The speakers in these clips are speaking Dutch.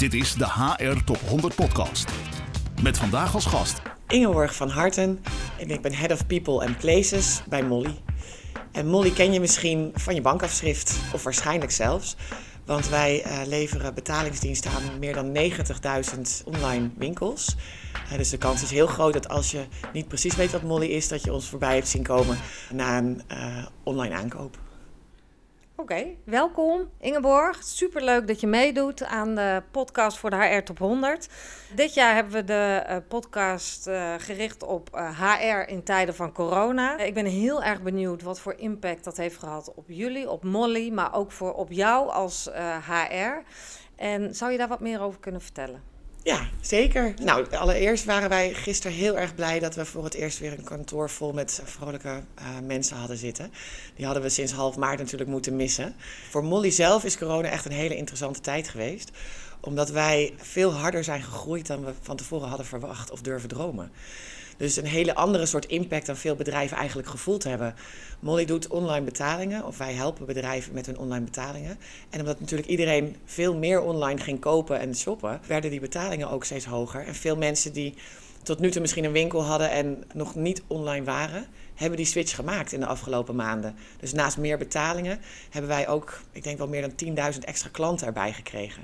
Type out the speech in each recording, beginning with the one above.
Dit is de HR Top 100 Podcast. Met vandaag als gast Ingeborg van Harten en ik ben Head of People and Places bij Molly. En Molly ken je misschien van je bankafschrift, of waarschijnlijk zelfs. Want wij uh, leveren betalingsdiensten aan meer dan 90.000 online winkels. Uh, dus de kans is heel groot dat als je niet precies weet wat Molly is, dat je ons voorbij hebt zien komen na een uh, online aankoop. Oké, welkom Ingeborg. Superleuk dat je meedoet aan de podcast voor de HR Top 100. Dit jaar hebben we de uh, podcast uh, gericht op HR in tijden van corona. Ik ben heel erg benieuwd wat voor impact dat heeft gehad op jullie, op Molly, maar ook voor op jou als HR. En zou je daar wat meer over kunnen vertellen? Ja, zeker. Nou, allereerst waren wij gisteren heel erg blij dat we voor het eerst weer een kantoor vol met vrolijke uh, mensen hadden zitten. Die hadden we sinds half maart natuurlijk moeten missen. Voor Molly zelf is corona echt een hele interessante tijd geweest. Omdat wij veel harder zijn gegroeid dan we van tevoren hadden verwacht of durven dromen. Dus een hele andere soort impact dan veel bedrijven eigenlijk gevoeld hebben. Molly doet online betalingen, of wij helpen bedrijven met hun online betalingen. En omdat natuurlijk iedereen veel meer online ging kopen en shoppen, werden die betalingen ook steeds hoger. En veel mensen die tot nu toe misschien een winkel hadden en nog niet online waren, hebben die switch gemaakt in de afgelopen maanden. Dus naast meer betalingen hebben wij ook, ik denk wel meer dan 10.000 extra klanten erbij gekregen.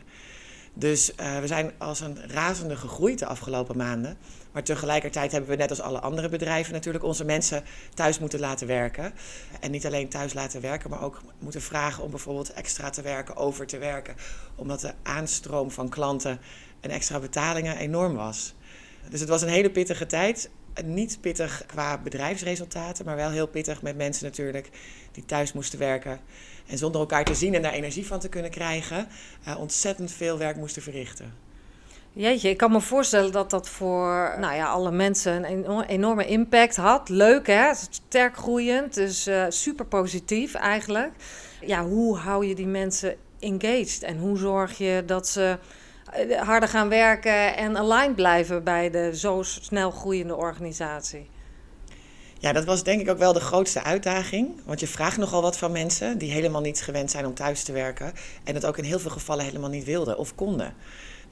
Dus uh, we zijn als een razende gegroeid de afgelopen maanden. Maar tegelijkertijd hebben we net als alle andere bedrijven natuurlijk onze mensen thuis moeten laten werken. En niet alleen thuis laten werken, maar ook moeten vragen om bijvoorbeeld extra te werken, over te werken. Omdat de aanstroom van klanten en extra betalingen enorm was. Dus het was een hele pittige tijd. Niet pittig qua bedrijfsresultaten, maar wel heel pittig met mensen natuurlijk die thuis moesten werken. En zonder elkaar te zien en daar energie van te kunnen krijgen, uh, ontzettend veel werk moesten verrichten. Jeetje, ik kan me voorstellen dat dat voor nou ja, alle mensen een enorme impact had. Leuk hè, sterk groeiend, dus uh, super positief eigenlijk. Ja, hoe hou je die mensen engaged en hoe zorg je dat ze eh, harder gaan werken en aligned blijven bij de zo snel groeiende organisatie? Ja, dat was denk ik ook wel de grootste uitdaging. Want je vraagt nogal wat van mensen die helemaal niet gewend zijn om thuis te werken. En het ook in heel veel gevallen helemaal niet wilden of konden.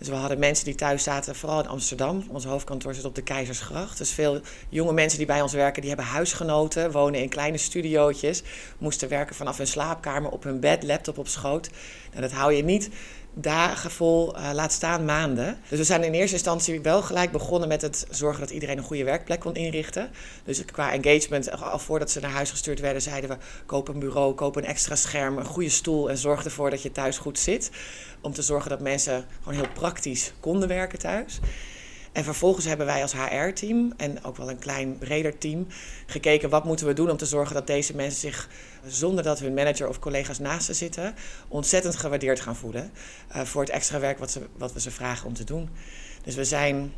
Dus we hadden mensen die thuis zaten, vooral in Amsterdam. Ons hoofdkantoor zit op de Keizersgracht. Dus veel jonge mensen die bij ons werken, die hebben huisgenoten, wonen in kleine studiootjes. Moesten werken vanaf hun slaapkamer op hun bed, laptop op schoot. Nou, dat hou je niet dagen vol, uh, laat staan maanden. Dus we zijn in eerste instantie wel gelijk begonnen met het zorgen dat iedereen een goede werkplek kon inrichten. Dus qua engagement, al voordat ze naar huis gestuurd werden, zeiden we: koop een bureau, koop een extra scherm, een goede stoel en zorg ervoor dat je thuis goed zit. Om te zorgen dat mensen gewoon heel praktisch konden werken thuis. En vervolgens hebben wij als HR-team en ook wel een klein breder team gekeken wat moeten we doen om te zorgen dat deze mensen zich, zonder dat hun manager of collega's naast ze zitten, ontzettend gewaardeerd gaan voelen uh, voor het extra werk wat, ze, wat we ze vragen om te doen. Dus we zijn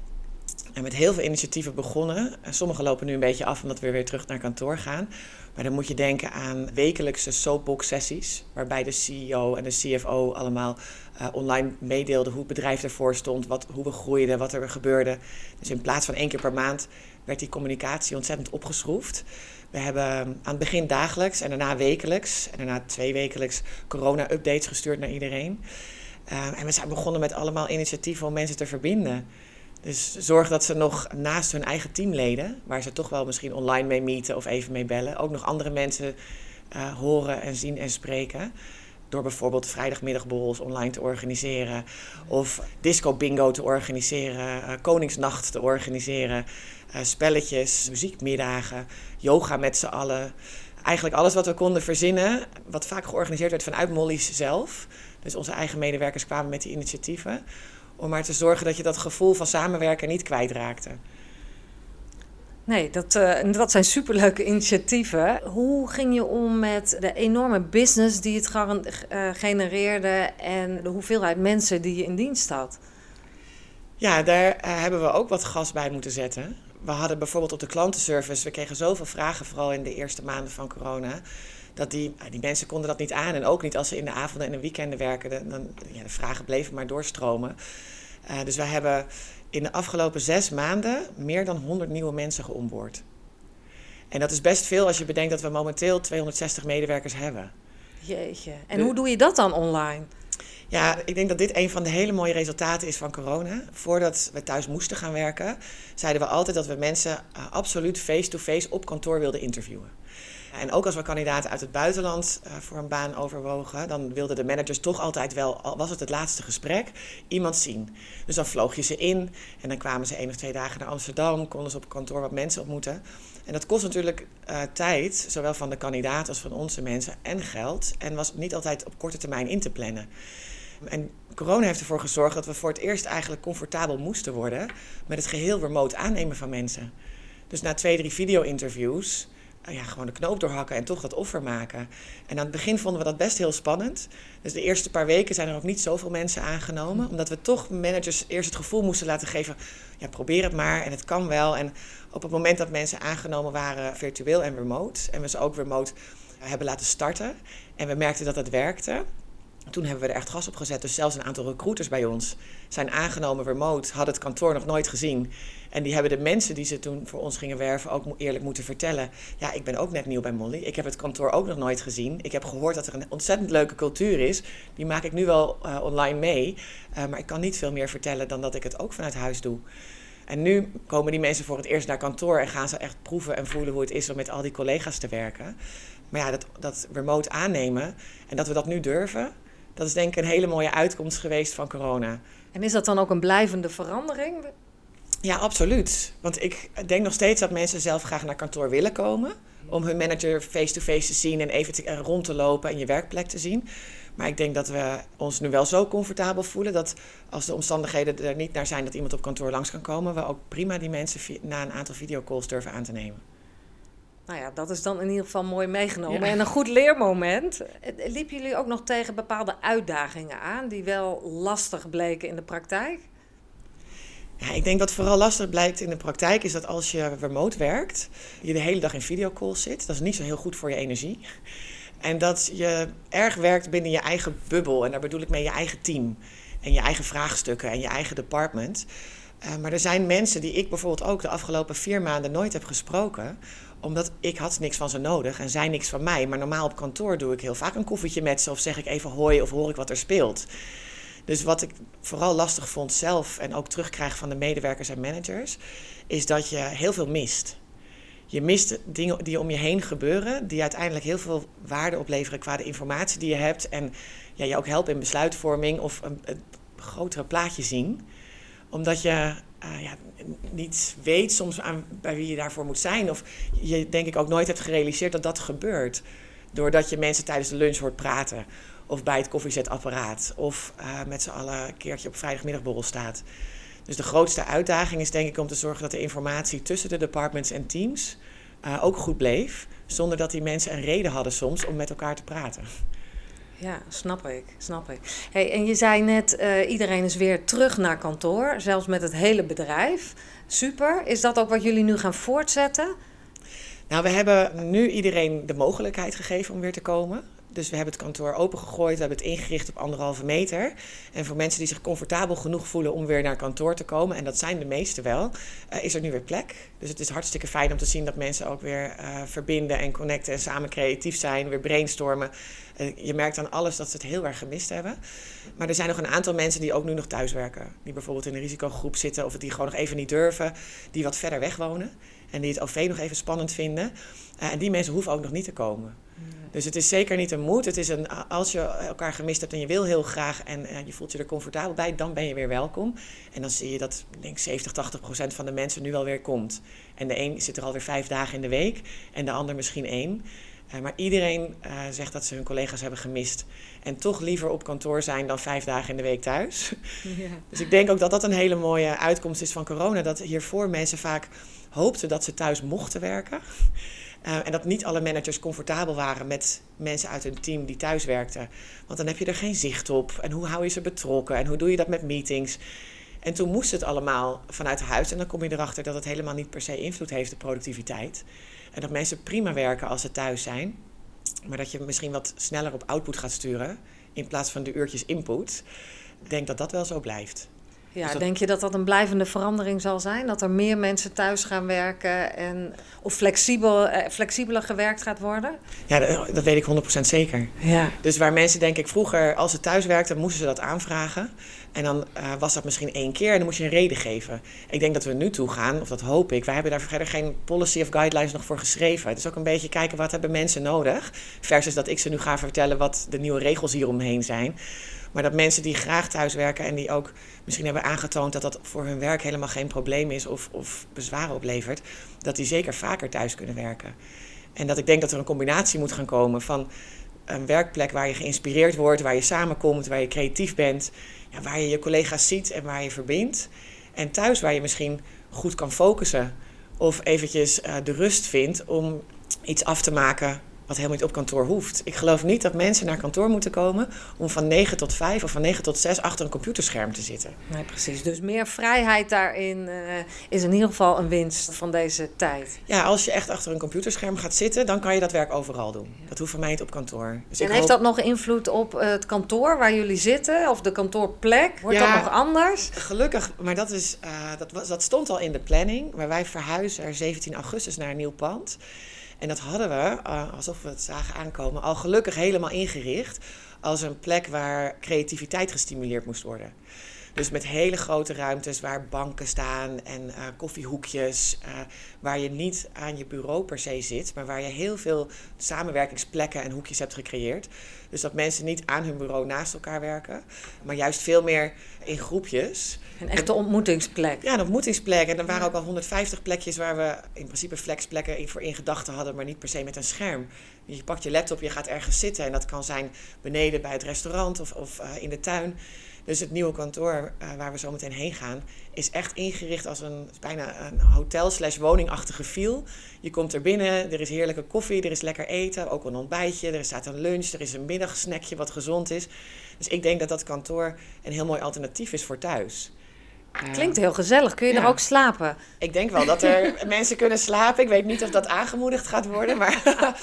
met heel veel initiatieven begonnen. Sommige lopen nu een beetje af omdat we weer terug naar kantoor gaan. Maar dan moet je denken aan wekelijkse soapbox-sessies, waarbij de CEO en de CFO allemaal uh, online meedeelden hoe het bedrijf ervoor stond, wat, hoe we groeiden, wat er gebeurde. Dus in plaats van één keer per maand werd die communicatie ontzettend opgeschroefd. We hebben aan het begin dagelijks en daarna wekelijks en daarna twee wekelijks corona-updates gestuurd naar iedereen. Uh, en we zijn begonnen met allemaal initiatieven om mensen te verbinden. Dus zorg dat ze nog naast hun eigen teamleden, waar ze toch wel misschien online mee meeten of even mee bellen, ook nog andere mensen uh, horen en zien en spreken. Door bijvoorbeeld vrijdagmiddagborrels online te organiseren. Of disco bingo te organiseren. Uh, Koningsnacht te organiseren. Uh, spelletjes, muziekmiddagen, yoga met z'n allen. Eigenlijk alles wat we konden verzinnen. Wat vaak georganiseerd werd vanuit Molly's zelf. Dus onze eigen medewerkers kwamen met die initiatieven. Om maar te zorgen dat je dat gevoel van samenwerken niet kwijtraakte. Nee, dat, uh, dat zijn superleuke initiatieven. Hoe ging je om met de enorme business die het uh, genereerde en de hoeveelheid mensen die je in dienst had? Ja, daar uh, hebben we ook wat gas bij moeten zetten. We hadden bijvoorbeeld op de klantenservice, we kregen zoveel vragen, vooral in de eerste maanden van corona. Dat die, die mensen konden dat niet aan. En ook niet als ze in de avonden en de weekenden werken. Dan, ja, de vragen bleven maar doorstromen. dus we hebben in de afgelopen zes maanden meer dan 100 nieuwe mensen geonboord. En dat is best veel als je bedenkt dat we momenteel 260 medewerkers hebben. Jeetje. En hoe doe je dat dan online? Ja, ik denk dat dit een van de hele mooie resultaten is van corona. Voordat we thuis moesten gaan werken, zeiden we altijd dat we mensen uh, absoluut face-to-face op kantoor wilden interviewen. En ook als we kandidaten uit het buitenland uh, voor een baan overwogen, dan wilden de managers toch altijd wel, al was het het laatste gesprek, iemand zien. Dus dan vloog je ze in en dan kwamen ze één of twee dagen naar Amsterdam, konden ze op kantoor wat mensen ontmoeten. En dat kost natuurlijk uh, tijd, zowel van de kandidaat als van onze mensen, en geld. En was niet altijd op korte termijn in te plannen. En corona heeft ervoor gezorgd dat we voor het eerst eigenlijk comfortabel moesten worden met het geheel remote aannemen van mensen. Dus na twee, drie video-interviews ja, gewoon de knoop doorhakken en toch dat offer maken. En aan het begin vonden we dat best heel spannend. Dus de eerste paar weken zijn er ook niet zoveel mensen aangenomen. Omdat we toch managers eerst het gevoel moesten laten geven... ja, probeer het maar en het kan wel. En op het moment dat mensen aangenomen waren virtueel en remote... en we ze ook remote hebben laten starten... en we merkten dat het werkte... Toen hebben we er echt gas op gezet. Dus zelfs een aantal recruiters bij ons zijn aangenomen remote, hadden het kantoor nog nooit gezien. En die hebben de mensen die ze toen voor ons gingen werven ook eerlijk moeten vertellen. Ja, ik ben ook net nieuw bij Molly. Ik heb het kantoor ook nog nooit gezien. Ik heb gehoord dat er een ontzettend leuke cultuur is. Die maak ik nu wel uh, online mee. Uh, maar ik kan niet veel meer vertellen dan dat ik het ook vanuit huis doe. En nu komen die mensen voor het eerst naar kantoor en gaan ze echt proeven en voelen hoe het is om met al die collega's te werken. Maar ja, dat, dat remote aannemen en dat we dat nu durven, dat is denk ik een hele mooie uitkomst geweest van corona. En is dat dan ook een blijvende verandering? Ja, absoluut. Want ik denk nog steeds dat mensen zelf graag naar kantoor willen komen. Om hun manager face-to-face te zien en even te, rond te lopen en je werkplek te zien. Maar ik denk dat we ons nu wel zo comfortabel voelen dat als de omstandigheden er niet naar zijn dat iemand op kantoor langs kan komen, we ook prima die mensen na een aantal videocalls durven aan te nemen. Nou ja, dat is dan in ieder geval mooi meegenomen. En een goed leermoment. Liepen jullie ook nog tegen bepaalde uitdagingen aan die wel lastig bleken in de praktijk? Ja, ik denk wat vooral lastig blijkt in de praktijk is dat als je remote werkt, je de hele dag in videocalls zit. Dat is niet zo heel goed voor je energie. En dat je erg werkt binnen je eigen bubbel. En daar bedoel ik mee je eigen team. En je eigen vraagstukken en je eigen department. Uh, maar er zijn mensen die ik bijvoorbeeld ook de afgelopen vier maanden nooit heb gesproken omdat ik had niks van ze nodig en zij niks van mij. Maar normaal op kantoor doe ik heel vaak een koffietje met ze of zeg ik even hoi of hoor ik wat er speelt. Dus wat ik vooral lastig vond zelf en ook terugkrijg van de medewerkers en managers, is dat je heel veel mist. Je mist dingen die om je heen gebeuren, die uiteindelijk heel veel waarde opleveren qua de informatie die je hebt. En ja, je ook helpen in besluitvorming of een, een grotere plaatje zien. Omdat je uh, ja, niet weet soms aan, bij wie je daarvoor moet zijn. Of je denk ik ook nooit hebt gerealiseerd dat dat gebeurt. Doordat je mensen tijdens de lunch hoort praten. Of bij het koffiezetapparaat. Of uh, met z'n allen een keertje op vrijdagmiddagborrel staat. Dus de grootste uitdaging is denk ik om te zorgen dat de informatie tussen de departments en teams uh, ook goed bleef. Zonder dat die mensen een reden hadden soms om met elkaar te praten. Ja, snap ik, snap ik. Hey, en je zei net, uh, iedereen is weer terug naar kantoor, zelfs met het hele bedrijf. Super. Is dat ook wat jullie nu gaan voortzetten? Nou, we hebben nu iedereen de mogelijkheid gegeven om weer te komen. Dus we hebben het kantoor opengegooid, we hebben het ingericht op anderhalve meter. En voor mensen die zich comfortabel genoeg voelen om weer naar kantoor te komen, en dat zijn de meeste wel, uh, is er nu weer plek. Dus het is hartstikke fijn om te zien dat mensen ook weer uh, verbinden en connecten en samen creatief zijn, weer brainstormen. Uh, je merkt aan alles dat ze het heel erg gemist hebben. Maar er zijn nog een aantal mensen die ook nu nog thuis werken. Die bijvoorbeeld in een risicogroep zitten of die gewoon nog even niet durven, die wat verder weg wonen en die het OV nog even spannend vinden. en die mensen hoeven ook nog niet te komen. Dus het is zeker niet een moed. Het is een, als je elkaar gemist hebt en je wil heel graag en uh, je voelt je er comfortabel bij, dan ben je weer welkom. En dan zie je dat denk 70, 80 procent van de mensen nu wel weer komt. En de een zit er alweer vijf dagen in de week en de ander misschien één. Uh, maar iedereen uh, zegt dat ze hun collega's hebben gemist. En toch liever op kantoor zijn dan vijf dagen in de week thuis. Ja. Dus ik denk ook dat dat een hele mooie uitkomst is van corona. Dat hiervoor mensen vaak hoopten dat ze thuis mochten werken. Uh, en dat niet alle managers comfortabel waren met mensen uit hun team die thuis werkten. Want dan heb je er geen zicht op. En hoe hou je ze betrokken? En hoe doe je dat met meetings? En toen moest het allemaal vanuit huis. En dan kom je erachter dat het helemaal niet per se invloed heeft op productiviteit. En dat mensen prima werken als ze thuis zijn. Maar dat je misschien wat sneller op output gaat sturen. In plaats van de uurtjes input. Ik denk dat dat wel zo blijft. Ja, dat- denk je dat dat een blijvende verandering zal zijn? Dat er meer mensen thuis gaan werken en of flexibel, eh, flexibeler gewerkt gaat worden? Ja, dat, dat weet ik 100% zeker. Ja. Dus waar mensen denk ik vroeger, als ze thuis werkten, moesten ze dat aanvragen. En dan eh, was dat misschien één keer en dan moest je een reden geven. Ik denk dat we nu toe gaan, of dat hoop ik. Wij hebben daar verder geen policy of guidelines nog voor geschreven. Het is ook een beetje kijken wat hebben mensen nodig. Versus dat ik ze nu ga vertellen wat de nieuwe regels hieromheen zijn. Maar dat mensen die graag thuis werken en die ook misschien hebben aangetoond dat dat voor hun werk helemaal geen probleem is of, of bezwaren oplevert, dat die zeker vaker thuis kunnen werken. En dat ik denk dat er een combinatie moet gaan komen van een werkplek waar je geïnspireerd wordt, waar je samenkomt, waar je creatief bent, ja, waar je je collega's ziet en waar je verbindt. En thuis waar je misschien goed kan focussen of eventjes eh, de rust vindt om iets af te maken wat helemaal niet op kantoor hoeft. Ik geloof niet dat mensen naar kantoor moeten komen om van 9 tot 5 of van 9 tot 6 achter een computerscherm te zitten. Nee, precies. Dus meer vrijheid daarin eh, is in ieder geval een winst van deze tijd. Ja, als je echt achter een computerscherm gaat zitten, dan kan je dat werk overal doen. Dat hoeft voor mij niet op kantoor. Dus en heeft hoop- dat nog invloed op eh, het kantoor waar jullie zitten? Of de kantoorplek? Wordt Ja. dat nog anders? Gelukkig, maar dat, is, eh, dat, was, dat stond al in de planning. Maar wij verhuizen er 17 augustus naar een nieuw pand. En dat hadden we, eh, alsof we het zagen aankomen, al gelukkig helemaal ingericht als een plek waar creativiteit gestimuleerd moest worden. Dus met hele grote ruimtes waar banken staan en eh, koffiehoekjes. eh, waar je niet aan je bureau per se zit, maar waar je heel veel samenwerkingsplekken en hoekjes hebt gecreëerd. Dus dat mensen niet aan hun bureau naast elkaar werken, maar juist veel meer in groepjes. Een echte ontmoetingsplek. Ja, een ontmoetingsplek. En er waren ook al 150 plekjes waar we in principe flexplekken voor in gedachten hadden, maar niet per se met een scherm. Je pakt je laptop, je gaat ergens zitten en dat kan zijn beneden bij het restaurant of, of eh, in de tuin. Dus het nieuwe kantoor eh, waar we zo meteen heen gaan, is echt ingericht als een bijna een hotel slash woningachtige feel. Je komt er binnen, er is heerlijke koffie, er is lekker eten, ook een ontbijtje, er staat een lunch, er is een middagsnackje wat gezond is. Dus ik denk dat dat kantoor een heel mooi alternatief is voor thuis. Eh, Klinkt heel gezellig. Kun je Ja. er ook slapen? ik denk wel dat er mensen kunnen slapen. Ik weet niet of dat aangemoedigd gaat worden. Maar,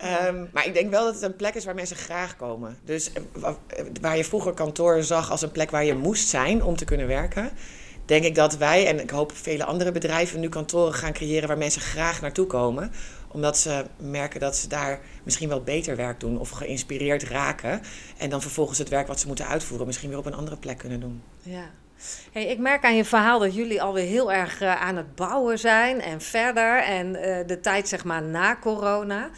Ehm, maar ik denk wel dat het een plek is waar mensen graag komen. Dus eh, eh, waar je vroeger kantoor zag als een plek waar je moest zijn om te kunnen werken. Denk ik dat wij en ik hoop vele andere bedrijven nu kantoren gaan creëren waar mensen graag naartoe komen. Omdat ze merken dat ze daar misschien wel beter werk doen of geïnspireerd raken. En dan vervolgens het werk wat ze moeten uitvoeren misschien weer op een andere plek kunnen doen. Ja. Hey, ik merk aan je verhaal dat jullie alweer heel erg eh, aan het bouwen zijn en verder. En de tijd zeg maar na corona.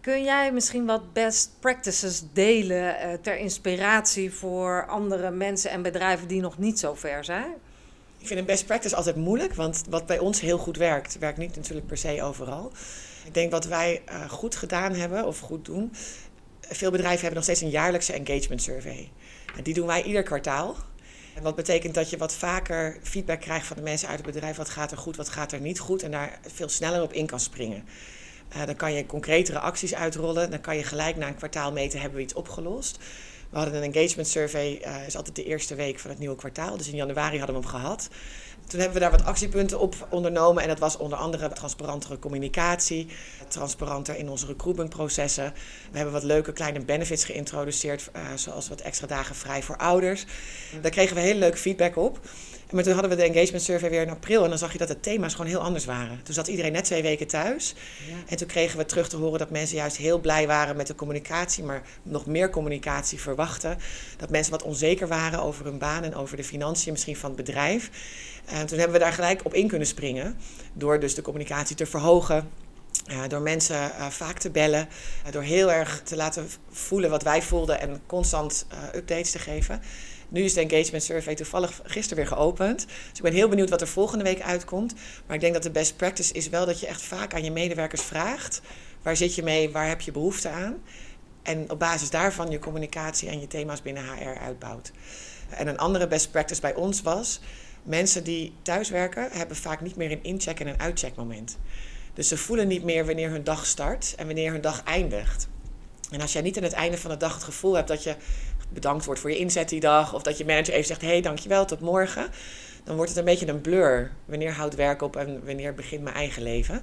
Kun jij misschien wat best practices delen eh, ter inspiratie voor andere mensen en bedrijven die nog niet zo ver zijn? Ik vind een best practice altijd moeilijk, want wat bij ons heel goed werkt, werkt niet natuurlijk per se overal. Ik denk wat wij eh, goed gedaan hebben of goed doen. Veel bedrijven hebben nog steeds een jaarlijkse engagement survey. En die doen wij ieder kwartaal. En wat betekent dat je wat vaker feedback krijgt van de mensen uit het bedrijf. Wat gaat er goed, wat gaat er niet goed. En daar veel sneller op in kan springen. Eh, dan kan je concretere acties uitrollen. Dan kan je gelijk na een kwartaal meten, hebben we iets opgelost. We hadden een engagement survey, eh is altijd de eerste week van het nieuwe kwartaal. Dus in januari hadden we hem gehad. Toen hebben we daar wat actiepunten op ondernomen. En dat was onder andere transparantere communicatie, transparanter in onze recruitmentprocessen. We hebben wat leuke kleine benefits geïntroduceerd, eh, zoals wat extra dagen vrij voor ouders. Daar kregen we heel leuk feedback op. En maar toen hadden we de engagement survey weer in april. En dan zag je dat de thema's gewoon heel anders waren. Toen zat iedereen net twee weken thuis. En toen kregen we terug te horen dat mensen juist heel blij waren met de communicatie, maar nog meer communicatie verwachten. Dat mensen wat onzeker waren over hun baan en over de financiën misschien van het bedrijf. En toen hebben we daar gelijk op in kunnen springen. Door dus de communicatie te verhogen. eh, door mensen eh, vaak te bellen. eh, door heel erg te laten voelen wat wij voelden en constant updates te geven. Nu is de engagement survey toevallig gisteren weer geopend. Dus ik ben heel benieuwd wat er volgende week uitkomt. Maar ik denk dat de best practice is wel dat je echt vaak aan je medewerkers vraagt: waar zit je mee, waar heb je behoefte aan? En op basis daarvan je communicatie en je thema's binnen HR uitbouwt. En een andere best practice bij ons was: mensen die thuiswerken hebben vaak niet meer een incheck en een uitcheckmoment. Dus ze voelen niet meer wanneer hun dag start en wanneer hun dag eindigt. En als jij niet aan het einde van de dag het gevoel hebt dat je bedankt wordt voor je inzet die dag, of dat je manager even zegt: hé, hey, dankjewel, tot morgen, dan wordt het een beetje een blur. Wanneer houdt werk op en wanneer begint mijn eigen leven?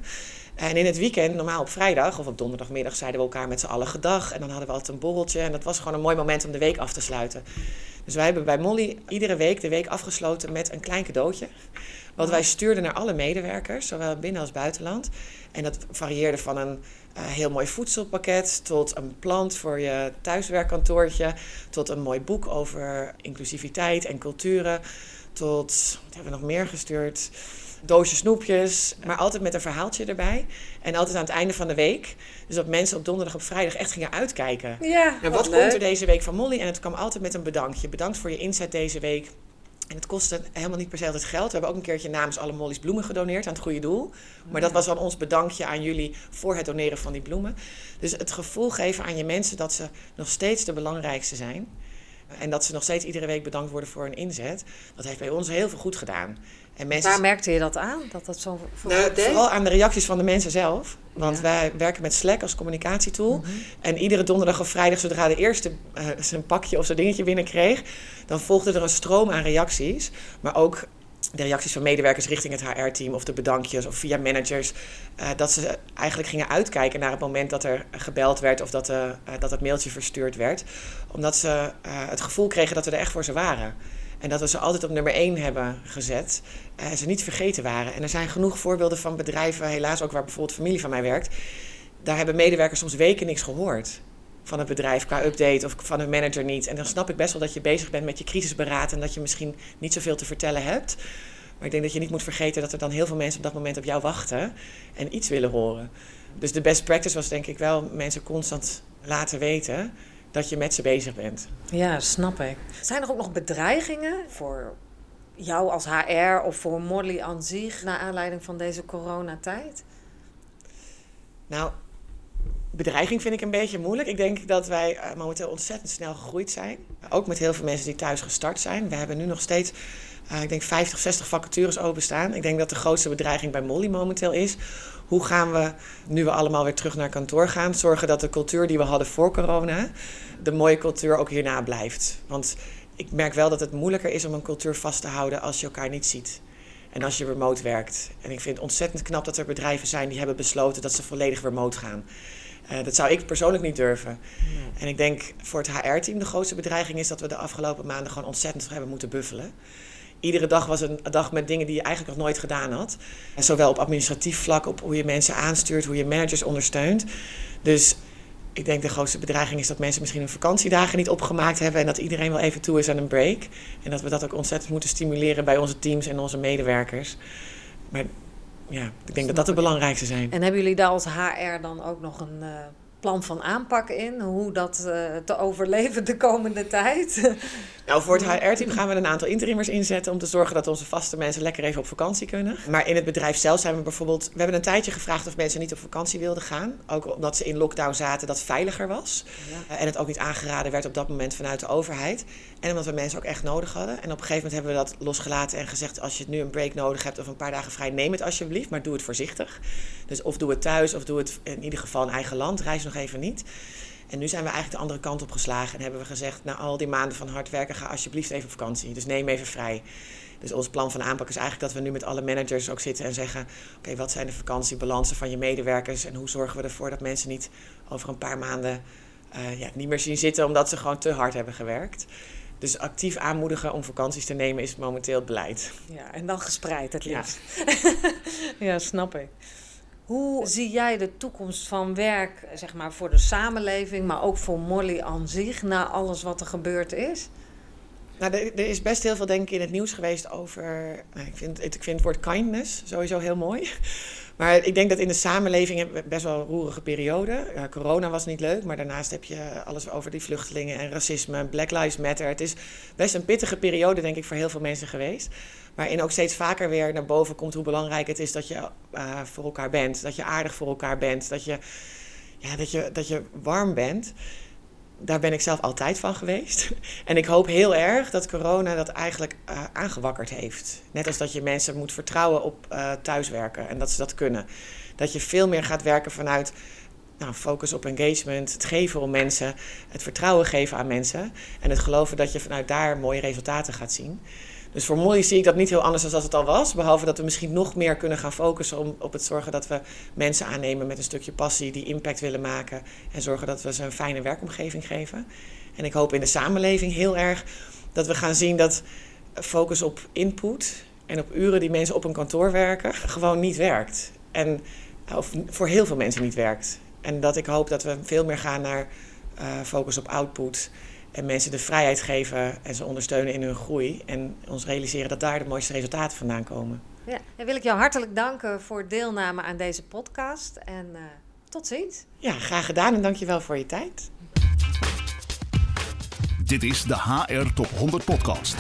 En in het weekend, normaal op vrijdag of op donderdagmiddag, zeiden we elkaar met z'n allen gedag. En dan hadden we altijd een borreltje. En dat was gewoon een mooi moment om de week af te sluiten. Dus wij hebben bij Molly iedere week de week afgesloten met een klein cadeautje. Wat wij stuurden naar alle medewerkers, zowel binnen als buitenland. En dat varieerde van een uh, heel mooi voedselpakket tot een plant voor je thuiswerkkantoortje. Tot een mooi boek over inclusiviteit en culturen. Tot, wat hebben we nog meer gestuurd? doosje snoepjes, maar altijd met een verhaaltje erbij. En altijd aan het einde van de week. Dus dat mensen op donderdag op vrijdag echt gingen uitkijken. Ja, en wat komt er deze week van Molly? En het kwam altijd met een bedankje. Bedankt voor je inzet deze week. En het kostte helemaal niet per se altijd geld. We hebben ook een keertje namens alle Molly's bloemen gedoneerd aan het goede doel. Maar dat was dan ons bedankje aan jullie voor het doneren van die bloemen. Dus het gevoel geven aan je mensen dat ze nog steeds de belangrijkste zijn. En dat ze nog steeds iedere week bedankt worden voor hun inzet. Dat heeft bij ons heel veel goed gedaan. En mensen... Waar merkte je dat aan? Dat dat zo nou, Vooral aan de reacties van de mensen zelf. Want wij werken met Slack als communicatietool. Mhm. En iedere donderdag of vrijdag, zodra de eerste uh, zijn pakje of zijn dingetje binnenkreeg, dan volgde er een stroom aan reacties. Maar ook de reacties van medewerkers richting het HR-team of de bedankjes of via managers. Uh, dat ze eigenlijk gingen uitkijken naar het moment dat er gebeld werd of dat, uh, dat het mailtje verstuurd werd. Omdat ze het gevoel kregen dat we er echt voor ze waren. En dat we ze altijd op nummer één hebben gezet. En eh, ze niet vergeten waren. En er zijn genoeg voorbeelden van bedrijven, helaas ook waar bijvoorbeeld familie van mij werkt. Daar hebben medewerkers soms weken niks gehoord van het bedrijf qua update of van hun manager niet. En dan snap ik best wel dat je bezig bent met je crisisberaad en dat je misschien niet zoveel te vertellen hebt. Maar ik denk dat je niet moet vergeten dat er dan heel veel mensen op dat moment op jou wachten en iets willen horen. Dus de best practice was denk ik wel mensen constant laten weten dat je met ze bezig bent. Ja, snap ik. Zijn er ook nog bedreigingen voor jou als HR of voor Molly aan zich naar aanleiding van deze coronatijd? Nou, bedreiging vind ik een beetje moeilijk. Ik denk dat wij uh, momenteel ontzettend snel gegroeid zijn. Ook met heel veel mensen die thuis gestart zijn. We hebben nu nog steeds, uh, ik denk 50, 60 vacatures openstaan. Ik denk dat de grootste bedreiging bij Molly momenteel is hoe gaan we, nu we allemaal weer terug naar kantoor gaan, zorgen dat de cultuur die we hadden voor corona, de mooie cultuur ook hierna blijft. Want ik merk wel dat het moeilijker is om een cultuur vast te houden als je elkaar niet ziet. En als je remote werkt. En ik vind het ontzettend knap dat er bedrijven zijn die hebben besloten dat ze volledig remote gaan. Uh, dat zou ik persoonlijk niet durven. En ik denk voor het HR-team de grootste bedreiging is dat we de afgelopen maanden gewoon ontzettend hebben moeten buffelen iedere dag was een dag met dingen die je eigenlijk nog nooit gedaan had. En zowel op administratief vlak, op hoe je mensen aanstuurt, hoe je managers ondersteunt. Dus ik denk de grootste bedreiging is dat mensen misschien hun vakantiedagen niet opgemaakt hebben en dat iedereen wel even toe is aan een break. En dat we dat ook ontzettend moeten stimuleren bij onze teams en onze medewerkers. Maar ja, ik denk dat dat de belangrijkste zijn. En hebben jullie daar als HR dan ook nog een uh, plan van aanpak in? Hoe dat uh, te overleven de komende tijd? Nou, voor het HR-team gaan we een aantal interimmers inzetten om te zorgen dat onze vaste mensen lekker even op vakantie kunnen. Maar in het bedrijf zelf zijn we bijvoorbeeld. We hebben een tijdje gevraagd of mensen niet op vakantie wilden gaan. Ook omdat ze in lockdown zaten, dat veiliger was. Ja. En het ook niet aangeraden werd op dat moment vanuit de overheid. En omdat we mensen ook echt nodig hadden. En op een gegeven moment hebben we dat losgelaten en gezegd: als je nu een break nodig hebt of een paar dagen vrij, neem het alsjeblieft, maar doe het voorzichtig. Dus of doe het thuis of doe het in ieder geval in eigen land. Reis nog even niet. En nu zijn we eigenlijk de andere kant op geslagen en hebben we gezegd: na al die maanden van hard werken, ga alsjeblieft even op vakantie. Dus neem even vrij. Dus ons plan van aanpak is eigenlijk dat we nu met alle managers ook zitten en zeggen: Oké, wat zijn de vakantiebalansen van je medewerkers en hoe zorgen we ervoor dat mensen niet over een paar maanden uh, ja, niet meer zien zitten omdat ze gewoon te hard hebben gewerkt. Dus actief aanmoedigen om vakanties te nemen is momenteel het beleid. Ja, en dan gespreid het liefst. Ja, ja snap ik. Hoe zie jij de toekomst van werk, zeg maar, voor de samenleving, maar ook voor Molly aan zich, na alles wat er gebeurd is? Nou, er, er, is best heel veel, denk ik, in het nieuws geweest over. Nou, ik, vind, ik vind het woord kindness sowieso heel mooi. Maar ik denk dat in de samenleving best wel een roerige periode. Corona was niet leuk, maar daarnaast heb je alles over die vluchtelingen en racisme, Black Lives Matter. Het is best een pittige periode, denk ik, voor heel veel mensen geweest. Waarin ook steeds vaker weer naar boven komt hoe belangrijk het is dat je uh, voor elkaar bent. Dat je aardig voor elkaar bent. Dat je, ja, dat je, dat je warm bent. Daar ben ik zelf altijd van geweest. En ik hoop heel erg dat corona dat eigenlijk uh, aangewakkerd heeft. Net als dat je mensen moet vertrouwen op uh, thuiswerken en dat ze dat kunnen. Dat je veel meer gaat werken vanuit nou, focus op engagement, het geven om mensen, het vertrouwen geven aan mensen en het geloven dat je vanuit daar mooie resultaten gaat zien. Dus voor Molly zie ik dat niet heel anders dan als het al was. Behalve dat we misschien nog meer kunnen gaan focussen op het zorgen dat we mensen aannemen met een stukje passie die impact willen maken. En zorgen dat we ze een fijne werkomgeving geven. En ik hoop in de samenleving heel erg dat we gaan zien dat focus op input en op uren die mensen op een kantoor werken gewoon niet werkt. En of voor heel veel mensen niet werkt. En dat ik hoop dat we veel meer gaan naar uh, focus op output. En mensen de vrijheid geven en ze ondersteunen in hun groei. En ons realiseren dat daar de mooiste resultaten vandaan komen. Ja, dan wil ik jou hartelijk danken voor deelname aan deze podcast. En uh, tot ziens. Ja, graag gedaan en dankjewel voor je tijd. Dit is de HR Top 100 Podcast.